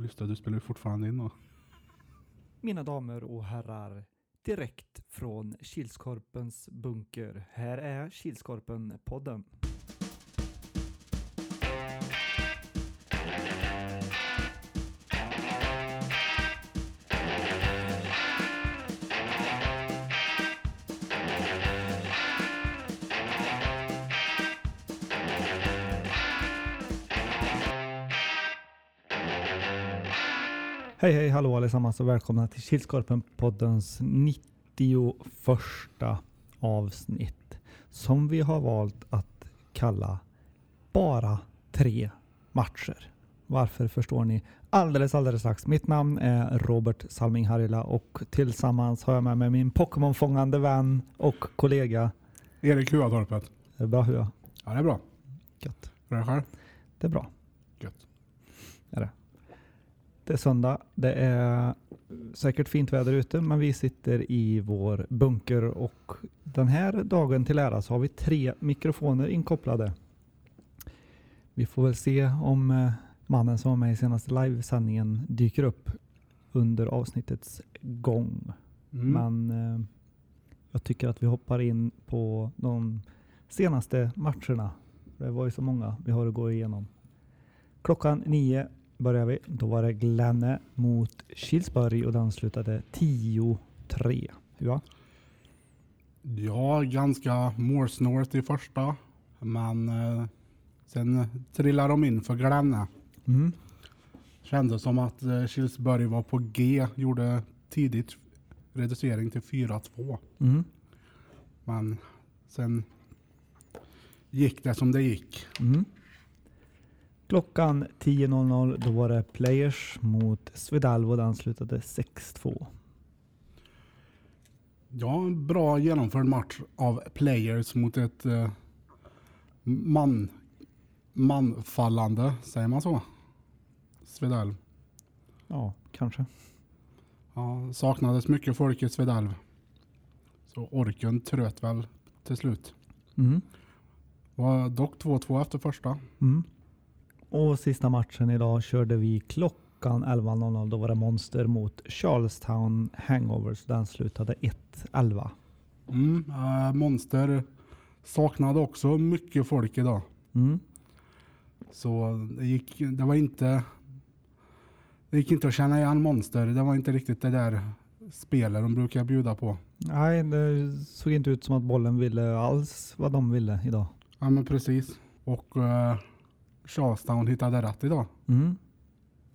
Just det, du spelar ju fortfarande in Och... Mina damer och herrar, direkt från Kilskorpens bunker. Här är Kilskorpen-podden. Hej hej hallå allesammans och välkomna till Kilskorpen-poddens 91 avsnitt. Som vi har valt att kalla Bara tre matcher. Varför förstår ni alldeles alldeles strax. Mitt namn är Robert Salming Harila och tillsammans har jag med mig min Pokémon-fångande vän och kollega. Erik Huatorpet. Det är bra Hua. Ja, det är bra. Gött. Hur är det själv? Det är bra. Gött. Det är söndag. Det är säkert fint väder ute, men vi sitter i vår bunker och den här dagen till ära så har vi tre mikrofoner inkopplade. Vi får väl se om eh, mannen som var med i senaste livesändningen dyker upp under avsnittets gång. Mm. Men eh, jag tycker att vi hoppar in på de senaste matcherna. Det var ju så många vi har att gå igenom. Klockan nio börjar vi. Då var det Glenne mot Kilsberg och den slutade 10-3. Ja. Ja, ganska målsnålt i första. Men eh, sen trillade de in för Glenne. Mm. Kändes som att eh, Kilsberg var på G. Gjorde tidigt reducering till 4-2. Mm. Men sen gick det som det gick. Mm. Klockan 10.00 då var det Players mot Svedalvo och den slutade 6-2. Ja, en bra genomförd match av players mot ett eh, man, manfallande, säger man så? Svedalv. Ja, kanske. Ja, saknades mycket folk i Svedalv. Så orken tröt väl till slut. Mm. Var dock 2-2 efter första. Mm. Och sista matchen idag körde vi klockan 11.00. Då var det Monster mot Charlestown Hangovers. Den slutade 1-11. Mm, eh, Monster saknade också mycket folk idag. Mm. Så det gick, det var inte det gick inte att känna igen Monster. Det var inte riktigt det där spelet de brukar bjuda på. Nej, det såg inte ut som att bollen ville alls vad de ville idag. Ja men precis. Och uh, Charlestown hittade rätt idag. Mm.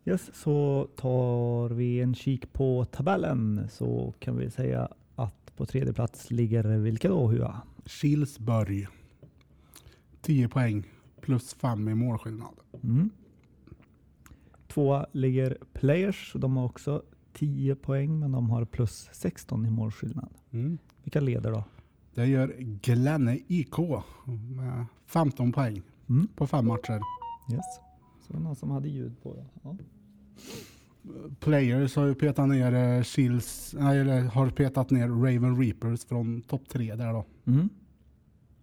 Yes, så tar vi en kik på tabellen så kan vi säga att på tredje plats ligger vilka då Hua? Kilsberg. 10 poäng plus 5 i målskillnad. Mm. Tvåa ligger Players. De har också 10 poäng men de har plus 16 i målskillnad. Mm. Vilka leder då? Det gör Glenne IK med 15 poäng Mm. på fem matcher. Yes. Så det var någon som hade ljud på det. Ja. Players har ju petat ner eh, Kils, nej, eller har petat ner Raven Reapers från topp tre där då. Mm.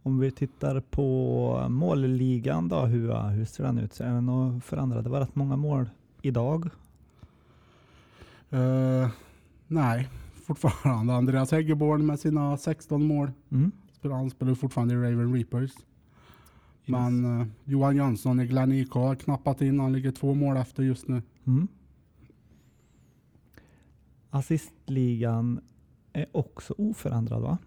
Om vi tittar på målligan då, hur, hur ser den ut? Så är den förändrad? Det var rätt många mål idag. Eh, nej, fortfarande Andreas Häggeborn med sina 16 mål. Mm. Spelar- Han spelar fortfarande i Raven Reapers. Men eh, Johan Jönsson i Glenn IK har knappat in. Han ligger två mål efter just nu. Mm. Assistligan är också oförändrad va?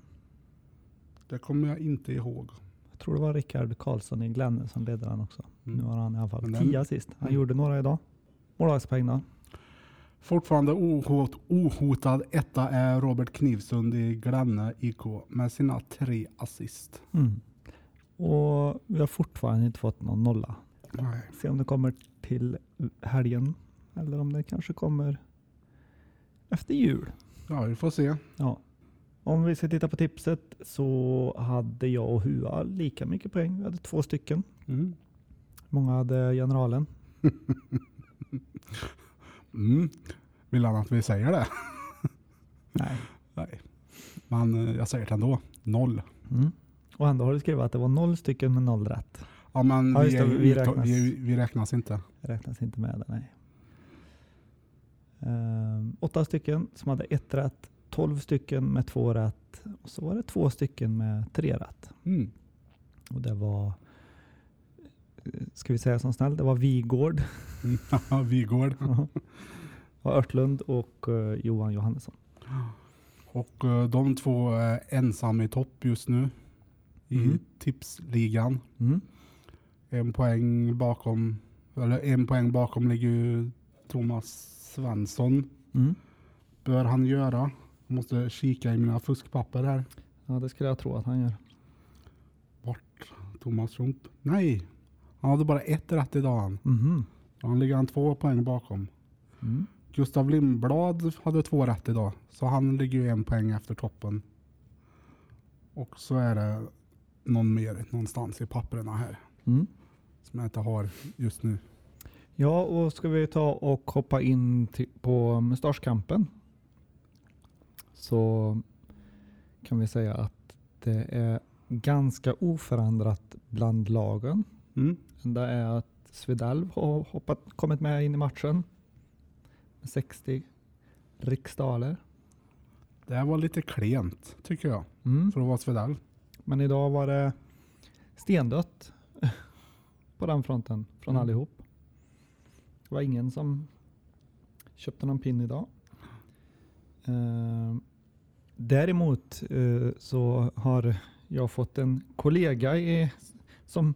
Det kommer jag inte ihåg. Jag tror det var Rickard Karlsson i Glenne som ledde den också. Mm. Nu har han i alla fall 10 assist. Han Mm. gjorde några idag. Målvaktspoäng då? Fortfarande ohot, ohotad etta är Robert Knivsund i Glenne IK med sina tre assist. Mm. Och vi har fortfarande inte fått någon nolla. Nej. Se om det kommer till helgen. Eller om det kanske kommer efter jul. Ja, vi får se. Ja. Om vi ska titta på tipset så hade jag och Hua lika mycket poäng. Vi hade två stycken. Mm. Många hade generalen. Mm. Vill han att vi säger det? Nej. Nej. Men eh, jag säger det ändå. Noll. Mm. Och ändå har du skrivit att det var noll stycken med noll rätt. Ja, men Ja, vi, det, vi räknas. vi, vi räknas inte. Räknas inte med det, nej. Eh, åtta stycken som hade ett rätt, 12 stycken med två rätt och så var det två stycken med tre rätt. Mm. Och det var, ska vi säga som snäll, det var Vigård, Vigård. var Örtlund och eh, Johan Johannesson. Och eh, de två är ensamma i topp just nu i Mm. tipsligan. Mm. En poäng bakom, eller en poäng bakom ligger ju Thomas Svensson. Mm. Bör han göra. Jag måste kika i mina fuskpapper här. Ja, det skulle jag tro att han gör. Bort Thomas Rump. Nej, han hade bara ett rätt idag han. Mhm. Han ligger han två poäng bakom. Mm. Gustav Lindblad hade två rätt idag. Så han ligger ju en poäng efter toppen. Och så är det någon mer någonstans i papperna här. Mm. Som jag inte har just nu. Ja, och ska vi ta och hoppa in på mustaschkampen så kan vi säga att det är ganska oförändrat bland lagen. Mm. Det är att Svedalv har hoppat, kommit med in i matchen med 60 riksdaler. Det här var lite klent tycker jag. Mm. För att vara Svedal. Men idag var det stendött på den fronten från Mm. allihop. Det var ingen som köpte någon pin idag. Eh, däremot eh, så har jag fått en kollega i, som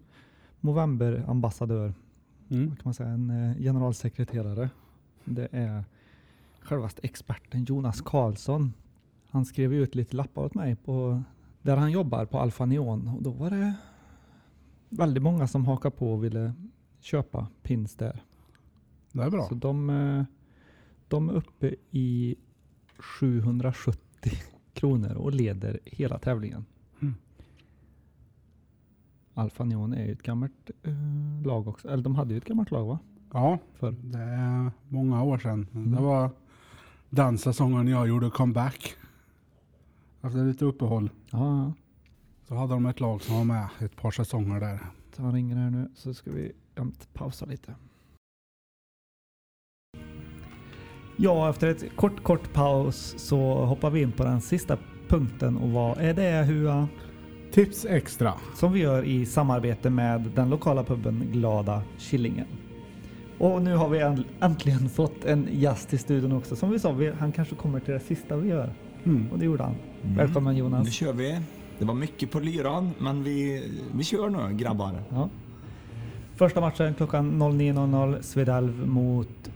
Movember-ambassadör. Mm. Vad kan man säga? En eh, generalsekreterare. Det är självaste experten Jonas Karlsson. Han skrev ut lite lappar åt mig på där han jobbar på Alfa Neon och då var det väldigt många som hakade på och ville köpa pins där. Det är bra. Så de, eh, de är uppe i 770 kronor och leder hela tävlingen. Mm. Alfa Neon är ju ett gammalt eh, lag också. Eller de hade ju ett gammalt lag va? Ja, Förr. det är många år sedan. Mm. Det var den säsongen jag gjorde comeback. Efter lite uppehåll. Ja, ja. Så hade de ett lag som var med ett par säsonger där. Så han ringer här nu så ska vi pausa lite. Ja, efter ett kort, kort paus så hoppar vi in på den sista punkten och vad är det Hua? Tips extra. Som vi gör i samarbete med den lokala puben Glada Killingen. Och nu har vi änt- äntligen fått en gäst i studion också. Som vi sa, han kanske kommer till det sista vi gör. Mm. Och det gjorde han. Mm. Välkommen Nu Jonas. kör vi. Det var mycket på lyran, men vi, vi kör nu grabbar. Ja. Första matchen klockan 09.00 Svedalv mot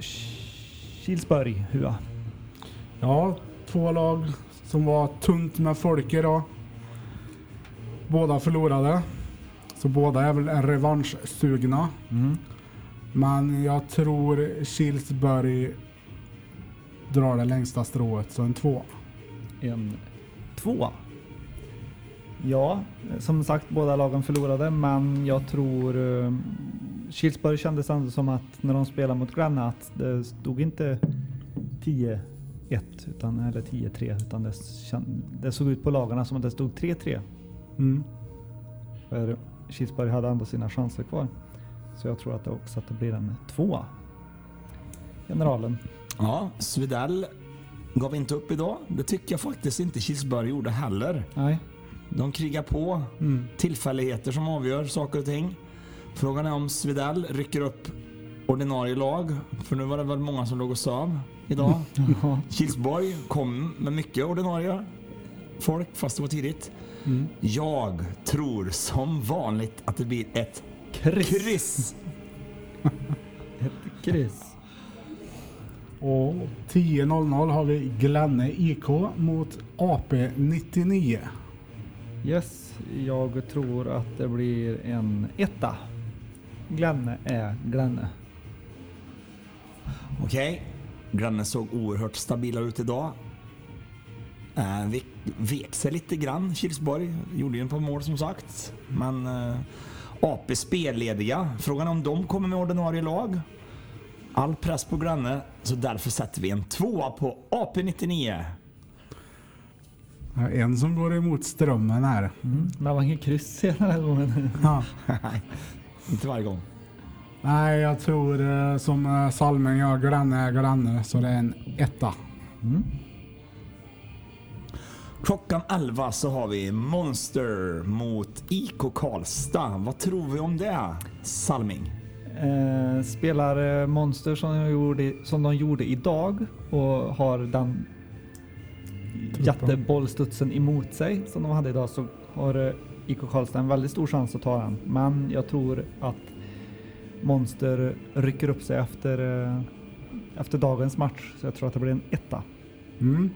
Kilsberg Hua. Ja, två lag som var tunt med folk idag. Båda förlorade. Så båda är väl revanschsugna. Mm. Men jag tror Kilsberg drar det längsta strået, så en två. En två. Ja, som sagt båda lagen förlorade men jag tror uh, Kilsberg kändes ändå som att när de spelade mot Granna att det stod inte 10-1 utan, eller 10-3 utan det, kän- det såg ut på lagarna som att det stod 3-3. Mm. För Kilsberg hade ändå sina chanser kvar. Så jag tror att det också att det blir en tvåa. Generalen. Ja, Svedell gav inte upp idag. Det tycker jag faktiskt inte Kilsberg gjorde heller. Nej. De krigar på. Mm. Tillfälligheter som avgör saker och ting. Frågan är om Svedell rycker upp ordinarie lag. För nu var det väl många som låg och söv idag. Kilsborg kom med mycket ordinarie folk, fast det var tidigt. Mm. Jag tror som vanligt att det blir ett kryss. Ett kryss. Och 10.00 har vi Glenne IK mot AP 99. Yes, jag tror att det blir en etta. Glenne är Glenne. Okej. Grannen såg oerhört stabila ut idag. Äh, vek, vek sig lite grann. Kilsborg gjorde ju ett par mål som sagt. Men äh, AP spellediga. Frågan är om de kommer med ordinarie lag. All press på Granne, så därför sätter vi en tvåa på AP99. Ja, En som går emot strömmen här. Mm. Men var ingen kryss hela den här gången. Ja. Nej, inte varje gång. Nej, jag tror eh, som eh, Salming gör, granne är granne, så det är en etta. Mm. Klockan 11 så har vi Monster mot IK Karlstad. Vad tror vi om det, Salming? Eh, spelar eh, Monster som de, gjorde, som de gjorde idag och har den jättebollstudsen emot sig som de hade idag så har eh, IK Karlstad en väldigt stor chans att ta den. Men jag tror att Monster rycker upp sig efter, eh, efter dagens match. Så jag tror att det blir en etta. Mm.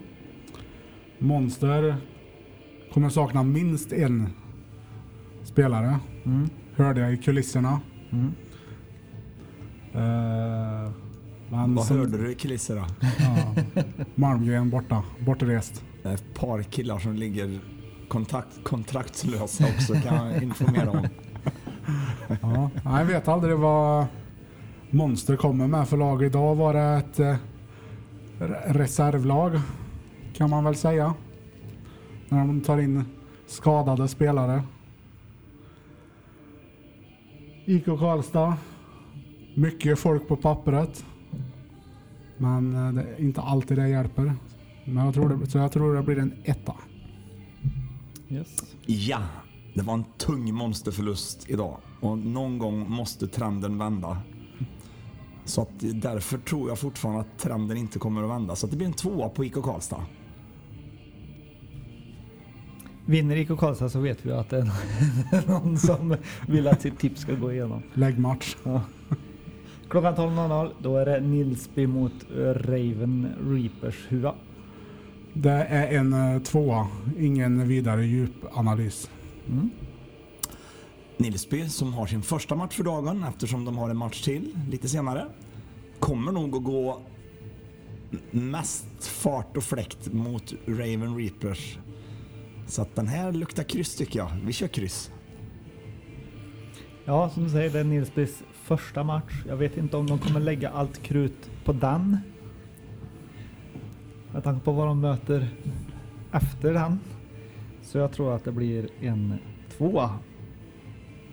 Monster kommer sakna minst en spelare, Mm. hörde jag i kulisserna. Mm. Eh, men Vad som- hörde du i kulisserna? Ja, Malmgren borta, bortrest. Ett par killar som ligger kontakt, kontraktslösa också kan jag informera om. Ja, jag vet aldrig vad Monster kommer med för lag. Idag var det ett eh, re- reservlag kan man väl säga. När de tar in skadade spelare. IK Karlstad. Mycket folk på pappret. Men eh, det är inte alltid det hjälper. Men jag tror det, så jag tror det blir en etta. Yes. Ja, det var en tung monsterförlust idag och någon gång måste trenden vända. Så att därför tror jag fortfarande att trenden inte kommer att vända. Så att det blir en tvåa på IK Karlstad. Vinner IK Karlstad så vet vi att det är någon som vill att sitt tips ska gå igenom. Läggmatch. Ja. Klockan 12.00 då är det Nilsby mot eh, Raven Reapers Hua. Det är en eh, tvåa. Ingen vidare djupanalys. Mm. Nilsby som har sin första match för dagen eftersom de har en match till lite senare. Kommer nog att gå mest fart och fläkt mot Raven Reapers. Så att den här luktar kryss tycker jag. Vi kör kryss. Ja, som du säger, det är Nilsbys första match. Jag vet inte om de kommer lägga allt krut på den. Med tanke på vad de möter efter den. Så jag tror att det blir en tvåa.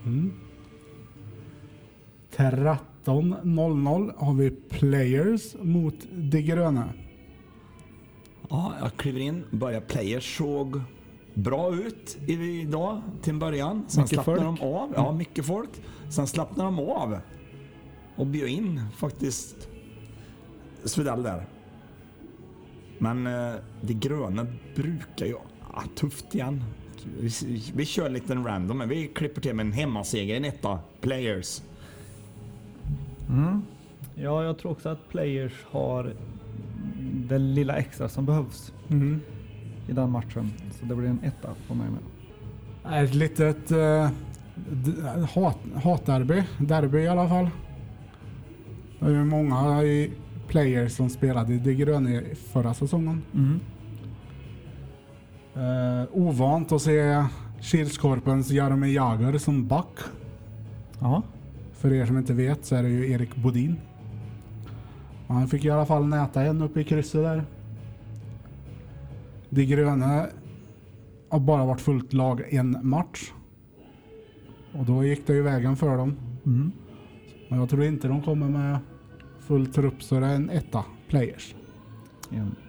Mm. 13.00 har vi Players mot De Gröna. Ja, jag kliver in. Börjar players såg bra ut i- idag till en början. Sen Mycket slappnar folk. de av. Ja, mycket folk. Sen slappnar de av och bjöd in faktiskt Svedell där. Men eh, det gröna brukar ju... Ah, tufft igen. Vi, vi kör en liten random, men vi klipper till med en hemmaseger i en etta. Players. Mm. Ja, jag tror också att Players har det lilla extra som behövs Mm. I den matchen. Så det blir en etta på mig med. Ett litet eh, hat, hatderby. Derby i alla fall. Det är ju många i Players som spelade i De Gröna förra säsongen. Mm. Eh, ovant att se Kilskorpens Jaromir Jagr som back. Ja. För er som inte vet så är det ju Erik Bodin. Han fick i alla fall näta en uppe i krysset där. De gröna har bara varit fullt lag en match. Och då gick det ju vägen för dem. Mm. Men jag tror inte de kommer med full trupp så det är en etta players.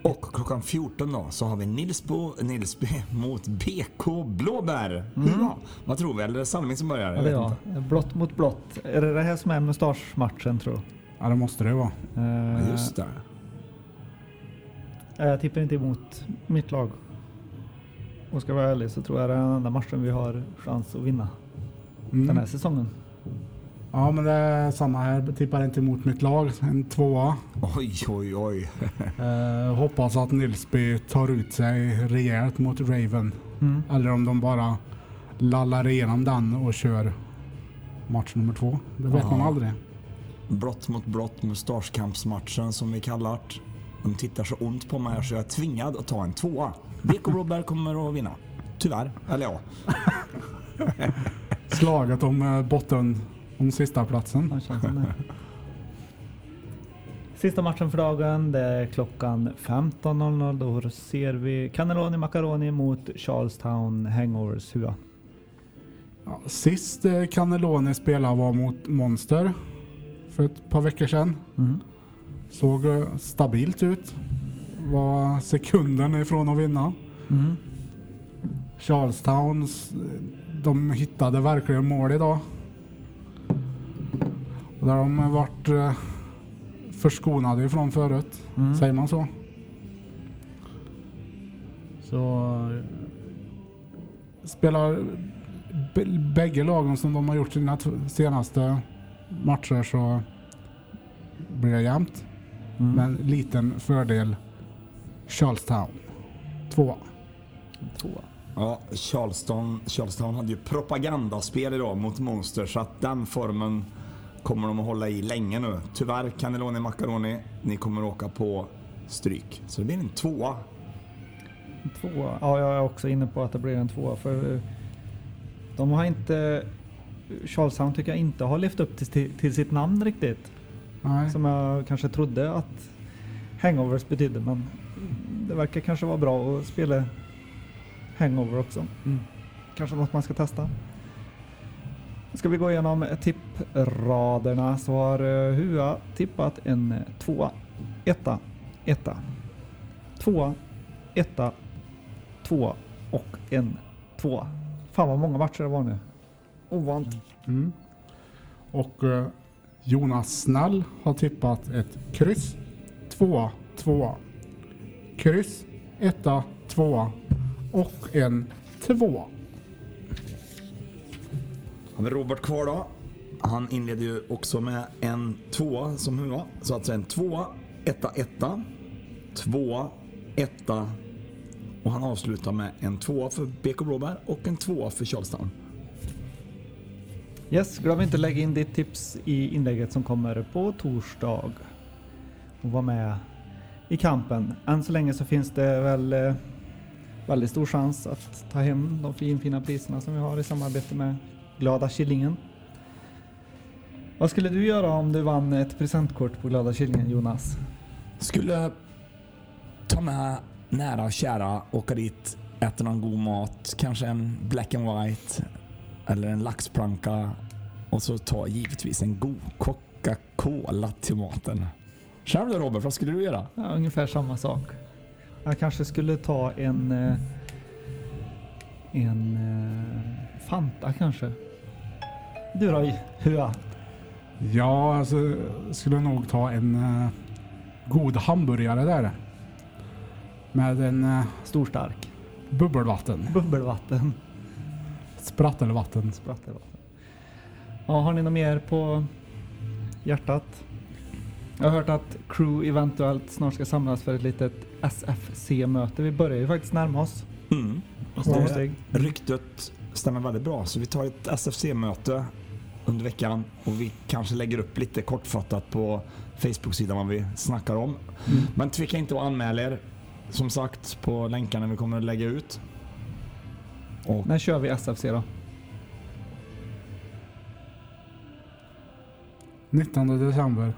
Och klockan 14 då så har vi Nilsbo, Nilsby mot BK Blåbär. Mm. Hurra! Vad tror vi? Eller är det Salming som börjar? Ja, Jag jag. Blått mot blått. Är det det här som är mustaschmatchen tror du? Ja det måste det vara. Eh, Ja, just det. Jag tippar inte emot mitt lag. Och ska jag vara ärlig så tror jag det är den enda matchen vi har chans att vinna den här Mm. säsongen. Ja men det är samma här. Tippar inte emot mitt lag. En tvåa. Oj, oj, oj. Eh, hoppas att Nilsby tar ut sig rejält mot Raven. Mm. Eller om de bara lallar igenom den och kör match nummer två. Det vet Ja. man aldrig. Brott mot brott, mustaschkampsmatchen som vi kallar det. De tittar så ont på mig så jag är tvingad att ta en tvåa. BK Blåbär kommer att vinna. Tyvärr. Eller ja. Slaget om eh, botten, om sista platsen. Sista matchen för dagen, det är klockan 15.00. Då ser vi Cannelloni Macaroni mot Charlestown Hangovers Hua. Ja, sist eh, Cannelloni spelade var mot Monster. för ett par veckor sedan. Mm. Såg stabilt ut. Var sekunden ifrån att vinna. Mm. Charlestown, s- de hittade verkligen mål idag. Och där de varit eh, förskonade ifrån förut. Mm. Säger man så? Så eh, spelar bägge lagen som de har gjort sina senaste matcher så blir det jämnt. Mm. Men liten fördel Charlestown. Två. Tvåa. Ja, Charleston, Charlestown hade ju propagandaspel idag mot Monster så att den formen kommer de att hålla i länge nu. Tyvärr, Cannelloni Macaroni, ni kommer att åka på stryk. Så det blir en tvåa. En Tvåa. Ja, jag är också inne på att det blir en tvåa. För eh, de har inte... Charlestown tycker jag inte har levt upp till, till sitt namn riktigt. Nej. Som jag kanske trodde att hangovers betydde. Men det verkar kanske vara bra att spela hangover också. Mm. Kanske något man ska testa. Ska vi gå igenom tippraderna så har eh, Hua tippat en tvåa, etta, etta, tvåa, etta, tvåa och en tvåa. Fan vad många matcher det var nu. Ovant. Mm. Och eh, Jonas Snäll har tippat ett kryss, tvåa, tvåa. Kryss, etta, tvåa och en tvåa. Har vi Robert kvar då. Han inleder ju också med en tvåa som hua. Så alltså en tvåa, etta, etta, tvåa, etta och han avslutar med en tvåa för BK Blåbär och en tvåa för Charlestown. Yes, glöm inte lägga in ditt tips i inlägget som kommer på torsdag. Och var med i kampen. Än så länge så finns det väl eh, väldigt stor chans att ta hem de fin, fina priserna som vi har i samarbete med Glada Killingen. Vad skulle du göra om du vann ett presentkort på Glada Killingen Jonas? Skulle ta med nära och kära, åka dit, äta någon god mat, kanske en black and white eller en laxplanka och så ta givetvis en god Coca-Cola till maten. Själv då Robert, vad skulle du göra? Ja, ungefär samma sak. Jag kanske skulle ta en... eh, En... eh, Fanta kanske. Du då Hua? Ja, alltså skulle nog ta en eh, god hamburgare där. Med en eh, Storstark. bubbelvatten. Bubbelvatten. Sprattelvatten. Sprattelvatten. Ja, har ni något mer på hjärtat? Jag har hört att crew eventuellt snart ska samlas för ett litet SFC-möte. Vi börjar ju faktiskt närma oss. Mm. För Det, ryktet stämmer väldigt bra, så vi tar ett SFC-möte under veckan och vi kanske lägger upp lite kortfattat på Facebook-sidan vad vi snackar om. Men tveka inte att anmäla er, som sagt, på länkarna vi kommer att lägga ut. Och När kör vi SFC då? 19 december.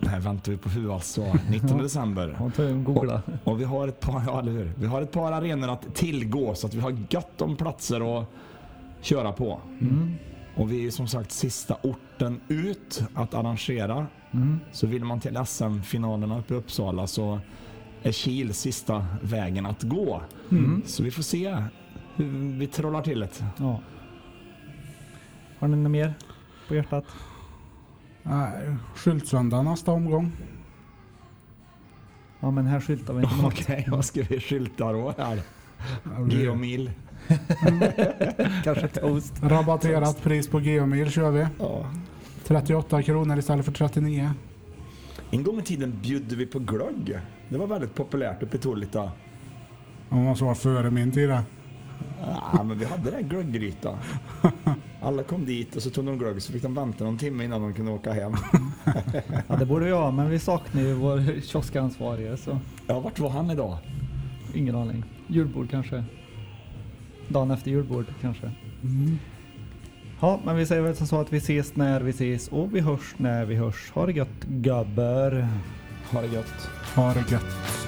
här väntar vi på hur alltså, 19 december. En googla. Och vi har ett par, ja, eller hur? Vi har ett par arenor att tillgå så att vi har gott om platser att köra på. Mm. Och vi är som sagt sista orten ut att arrangera. Mm. Så vill man till SM-finalerna uppe i Uppsala så är Kil sista vägen att gå. Mm. Så vi får se vi trollar till det. Ja. Har ni något mer på hjärtat? Nej, Skyltsöndag nästa omgång. Ja men här skyltar vi inte. Okej, vad ska vi skylta då här? Geomil. Kanske toast. Rabatterat pris på Geomil kör vi. Ja. 38 kronor istället för 39. En gång i tiden bjöd vi på glögg. Det var väldigt populärt uppe i Tullita. Det måste vara före min tid. Ja, men vi hade det glögggryta. Alla kom dit och så tog de glögg så fick de vänta någon timme innan de kunde åka hem. Ja det borde jag men vi saknar ju vår kioskansvarige så Ja, vart var han idag? ingen aning. Julbord kanske. Dagen efter julbord kanske. Ja men vi säger väl som så att vi ses när vi ses och vi hörs när vi hörs. Ha det gött gubbar. Ha det gött. Ha det gött.